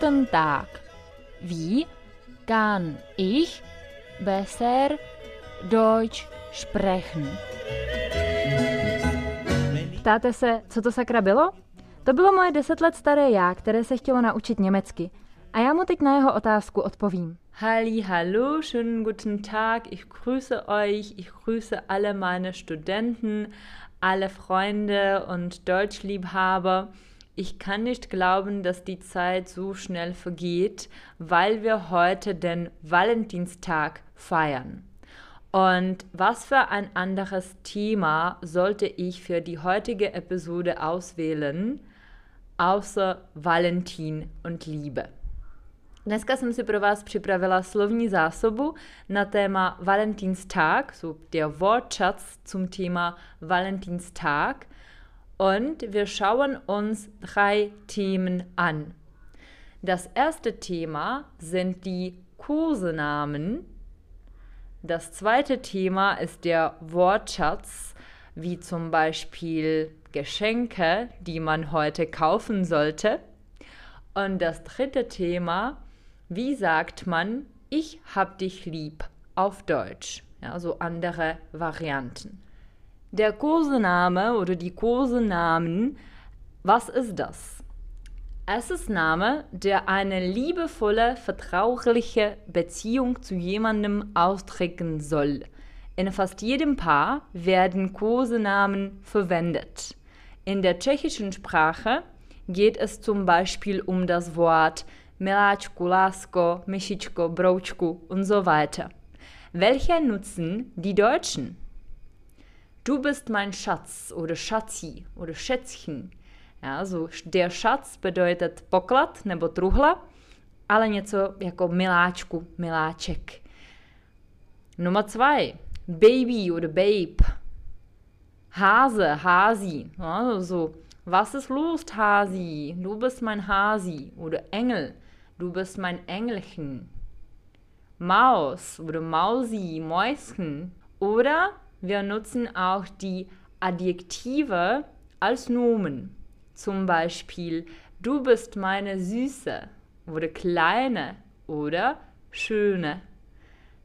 guten Tag. Wie kann ich besser Deutsch sprechen? Ptáte se, co to sakra bylo? To bylo moje deset let staré já, které se chtělo naučit německy. A já mu teď na jeho otázku odpovím. Halli, hallo, schönen guten Tag. Ich grüße euch. Ich grüße alle meine Studenten, alle Freunde und Deutschliebhaber. Ich kann nicht glauben, dass die Zeit so schnell vergeht, weil wir heute den Valentinstag feiern. Und was für ein anderes Thema sollte ich für die heutige Episode auswählen, außer Valentin und Liebe? Dneska jsem si pro vás připravila slovní zásobu na téma Valentinstag, so der Wortschatz zum Thema Valentinstag. Und wir schauen uns drei Themen an. Das erste Thema sind die Kosenamen. Das zweite Thema ist der Wortschatz, wie zum Beispiel Geschenke, die man heute kaufen sollte. Und das dritte Thema wie sagt man, ich hab dich lieb auf Deutsch? Ja, so andere Varianten. Der Kosename oder die Kosenamen, was ist das? Es ist Name, der eine liebevolle, vertrauliche Beziehung zu jemandem ausdrücken soll. In fast jedem Paar werden Kosenamen verwendet. In der tschechischen Sprache geht es zum Beispiel um das Wort Miláčku, Lásko, Myšičko, Broučku und so weiter. Welcher nutzen die Deutschen? Du bist mein Schatz oder Schatzi oder Schätzchen. Ja, so der Schatz bedeutet poklad nebo truhla, ale něco jako miláčku, miláček. Nummer zwei, Baby oder Babe. Hase, Hasi. Ja, so, was ist los, Hasi? Du bist mein Hasi. Oder Engel. Du bist mein Engelchen. Maus oder Mausi, Mäuschen. Oder wir nutzen auch die Adjektive als Nomen. Zum Beispiel, du bist meine Süße oder Kleine oder Schöne.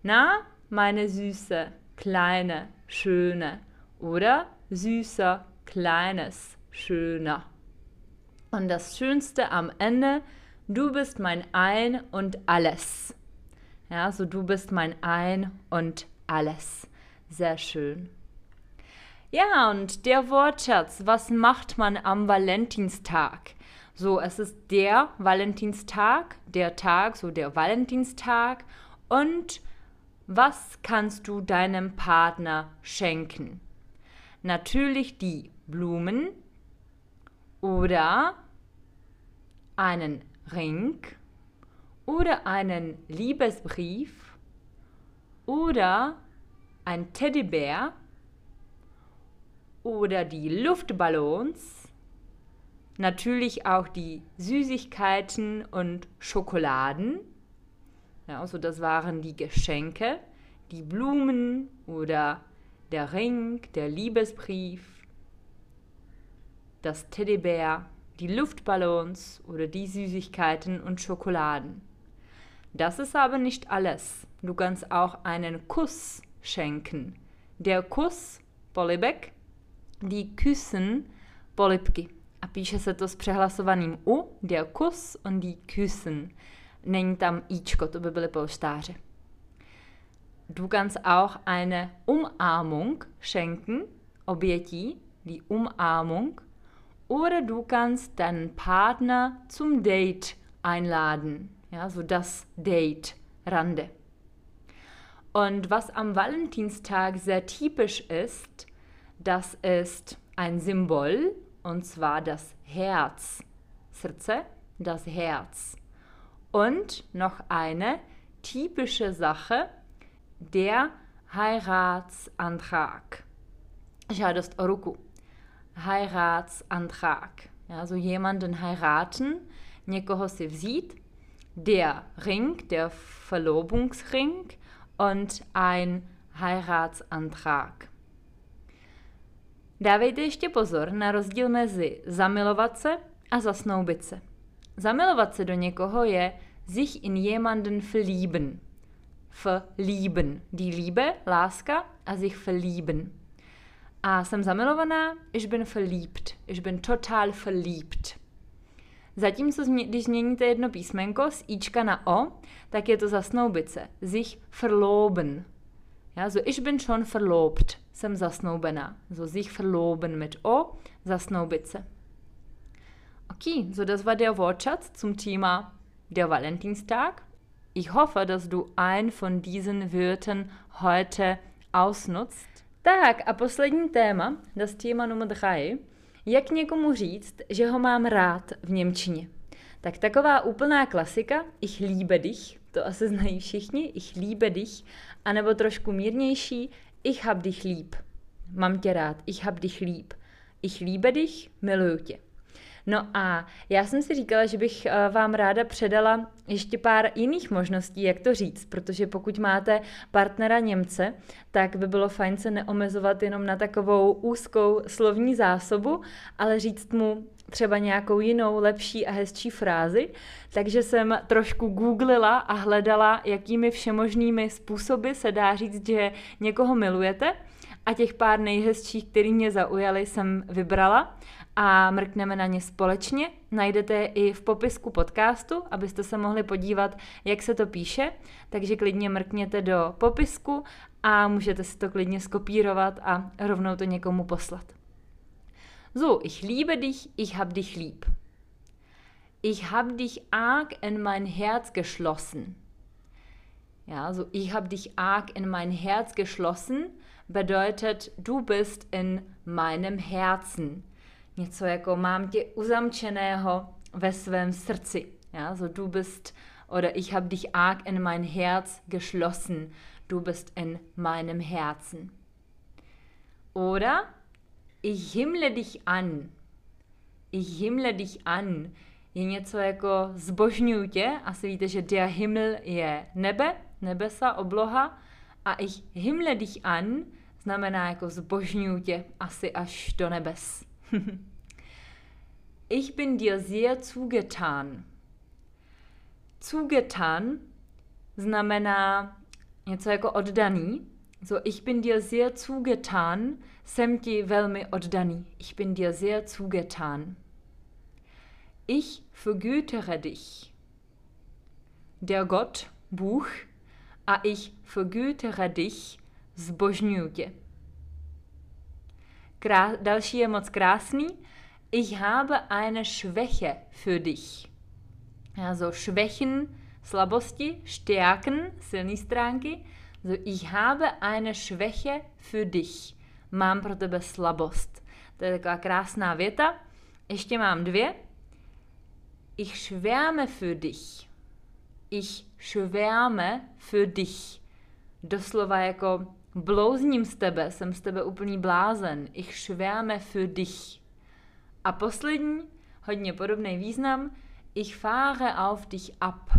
Na, meine Süße, Kleine, Schöne oder Süßer, Kleines, Schöner. Und das Schönste am Ende Du bist mein Ein und alles. Ja, so du bist mein Ein und alles. Sehr schön. Ja, und der Wortschatz, was macht man am Valentinstag? So, es ist der Valentinstag, der Tag, so der Valentinstag. Und was kannst du deinem Partner schenken? Natürlich die Blumen oder einen Ring oder einen Liebesbrief oder ein Teddybär oder die Luftballons, natürlich auch die Süßigkeiten und Schokoladen. Ja, also das waren die Geschenke, die Blumen oder der Ring, der Liebesbrief, das Teddybär die Luftballons oder die Süßigkeiten und Schokoladen. Das ist aber nicht alles. Du kannst auch einen Kuss schenken. Der Kuss, polibek, die küssen, polibky. A píše se to s přehlasovaným U, der Kuss und die küssen. Není tam Ičko, to by byly polštáře. Du kannst auch eine Umarmung schenken, obětí, die Umarmung. Oder du kannst deinen Partner zum Date einladen. Ja, so das Date, Rande. Und was am Valentinstag sehr typisch ist, das ist ein Symbol, und zwar das Herz. Srce, das Herz. Und noch eine typische Sache, der Heiratsantrag. Žádost o ruku. Heiratsantrag. Ja, so jemanden heiraten, někoho si vzít, der Ring, der Verlobungsring und ein Heiratsantrag. Dávejte ještě pozor na rozdíl mezi zamilovat se a zasnoubit se. zamilovat se do někoho je sich in jemanden verlieben. Verlieben. Die Liebe, láska a sich verlieben. A jsem zamilovaná, ich bin verliebt. Ich bin total verliebt. Zatímco když změníte jedno písmenko z ička na o, tak je to zasnoubit se. Sich verloben. Ja, so ich bin schon verlobt. Jsem zasnoubená. So sich verloben mit o, zasnoubit se. Okay, so das war der Wortschatz zum Thema der Valentinstag. Ich hoffe, dass du ein von diesen Wörtern heute ausnutzt. Tak a poslední téma, das Thema Nummer 3. Jak někomu říct, že ho mám rád v Němčině? Tak taková úplná klasika, ich liebe dich, to asi znají všichni, ich liebe dich, anebo trošku mírnější, ich hab dich lieb. Mám tě rád, ich hab dich lieb. Ich liebe dich, miluju tě. No a já jsem si říkala, že bych eh, vám ráda předala ještě pár jiných možností, jak to říct, protože pokud máte partnera Němce, tak by bylo fajn se neomezovat jenom na takovou úzkou slovní zásobu, ale říct mu třeba nějakou jinou, lepší a hezčí frázi. Takže jsem trošku googlila a hledala, jakými všemožnými způsoby se dá říct, že někoho milujete. A těch pár nejhezčích, který mě zaujaly, jsem vybrala a mrkneme na ně společně. Najdete je i v popisku podcastu, abyste se mohli podívat, jak se to píše. Takže klidně mrkněte do popisku a můžete si to klidně skopírovat a rovnou to někomu poslat. So, ich liebe dich, ich hab dich lieb. Ich hab dich arg in mein Herz geschlossen. Ja, so ich hab dich arg in mein Herz geschlossen bedeutet, du bist in meinem Herzen. něco jako mám tě uzamčeného ve svém srdci. Ja, so du bist oder ich habe dich arg in mein Herz geschlossen. Du bist in meinem Herzen. Oder ich himmle dich an. Ich himmle dich an je něco jako zbožňuju tě. Asi víte, že der Himmel je nebe, nebesa, obloha. A ich himmle dich an znamená jako zbožňuju tě asi až do nebes. ich bin dir sehr zugetan. Zugetan znamená něco jako oddaný. So, ich bin dir sehr zugetan, jsem ti velmi oddaný. Ich bin dir sehr zugetan. Ich vergütere dich. Der Gott, Buch, a ich vergütere dich, zbožňuju tě. Krá- další je moc krásný. Ich habe eine Schwäche für dich. Also Schwächen, slabosti, Stärken, silné stránky. Also ich habe eine Schwäche für dich. Mám pro tebe slabost. To je taková krásná věta. Ještě mám dvě. Ich schwärme für dich. Ich schwärme für dich. Doslova jako Blouzním z tebe, jsem z tebe úplný blázen. Ich schwärme für dich. A poslední, hodně podobný význam, ich fahre auf dich ab.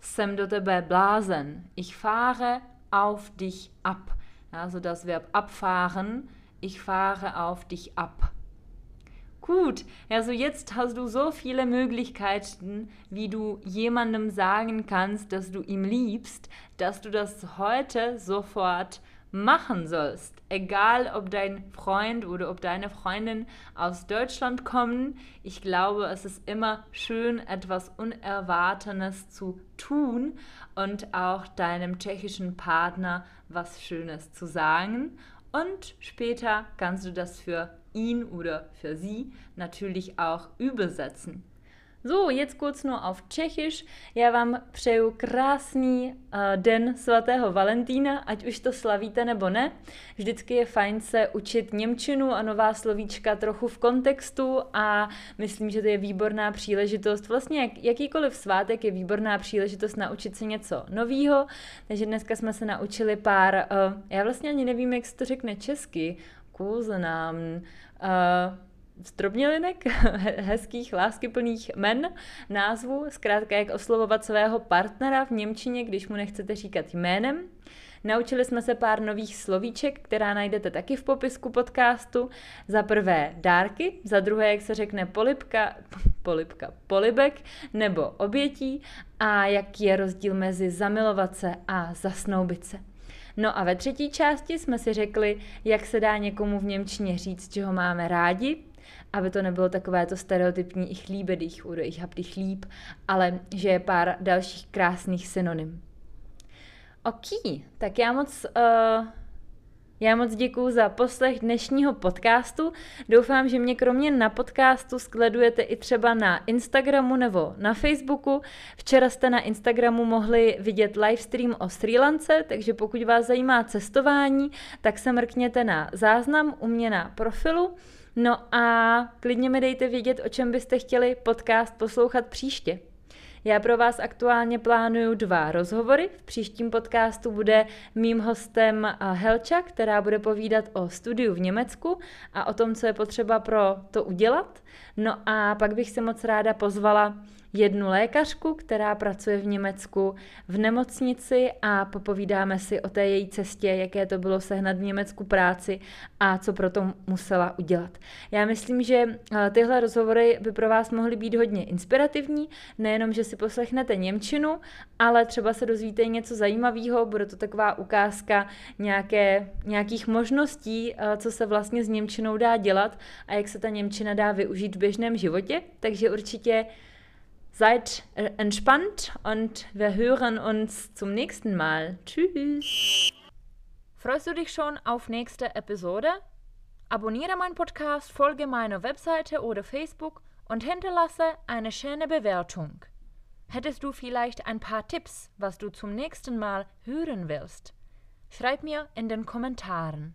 Jsem do tebe blázen. Ich fahre auf dich ab. Also das Verb abfahren, ich fahre auf dich ab. Gut, also jetzt hast du so viele Möglichkeiten, wie du jemandem sagen kannst, dass du ihm liebst, dass du das heute sofort machen sollst. Egal, ob dein Freund oder ob deine Freundin aus Deutschland kommen. Ich glaube, es ist immer schön, etwas Unerwartetes zu tun und auch deinem tschechischen Partner was Schönes zu sagen. Und später kannst du das für ihn oder für sie natürlich auch übersetzen. So, jetzt kurz nur auf Čechiš. Já vám přeju krásný uh, den svatého Valentína, ať už to slavíte nebo ne. Vždycky je fajn se učit Němčinu a nová slovíčka trochu v kontextu a myslím, že to je výborná příležitost. Vlastně jak, jakýkoliv svátek je výborná příležitost naučit se něco nového. Takže dneska jsme se naučili pár, uh, já vlastně ani nevím, jak se to řekne česky, kůznám, uh, zdrobnělinek, hezkých, láskyplných men, názvu, zkrátka jak oslovovat svého partnera v Němčině, když mu nechcete říkat jménem. Naučili jsme se pár nových slovíček, která najdete taky v popisku podcastu. Za prvé dárky, za druhé, jak se řekne polipka, polipka, polibek nebo obětí a jaký je rozdíl mezi zamilovat se a zasnoubit se. No a ve třetí části jsme si řekli, jak se dá někomu v Němčině říct, že ho máme rádi, aby to nebylo takové to stereotypní ich liebe dich oder ich hab dich lieb, ale že je pár dalších krásných synonym. OK, tak já moc, uh, já moc děkuji za poslech dnešního podcastu. Doufám, že mě kromě na podcastu skledujete i třeba na Instagramu nebo na Facebooku. Včera jste na Instagramu mohli vidět livestream o Sri Lance, takže pokud vás zajímá cestování, tak se mrkněte na záznam u mě na profilu. No a klidně mi dejte vědět, o čem byste chtěli podcast poslouchat příště. Já pro vás aktuálně plánuju dva rozhovory. V příštím podcastu bude mým hostem eh, Helča, která bude povídat o studiu v Německu a o tom, co je potřeba pro to udělat. No a pak bych se moc ráda pozvala jednu lékařku, která pracuje v Německu v nemocnici a popovídáme si o té její cestě, jaké to bylo sehnat v Německu práci a co pro to musela udělat. Já myslím, že eh, tyhle rozhovory by pro vás mohly být hodně inspirativní, nejenom, že si poslechnete Němčinu, ale třeba se dozvíte něco zajímavého, bude to taková ukázka nějaké, nějakých možností, eh, co se vlastně s Němčinou dá dělat a jak se ta Němčina dá využít v běžném životě, takže určitě Seid äh, entspannt und wir hören uns zum nächsten Mal. Tschüss. Freust du dich schon auf nächste Episode? Abonniere meinen Podcast, folge meiner Webseite oder Facebook und hinterlasse eine schöne Bewertung. Hättest du vielleicht ein paar Tipps, was du zum nächsten Mal hören willst? Schreib mir in den Kommentaren.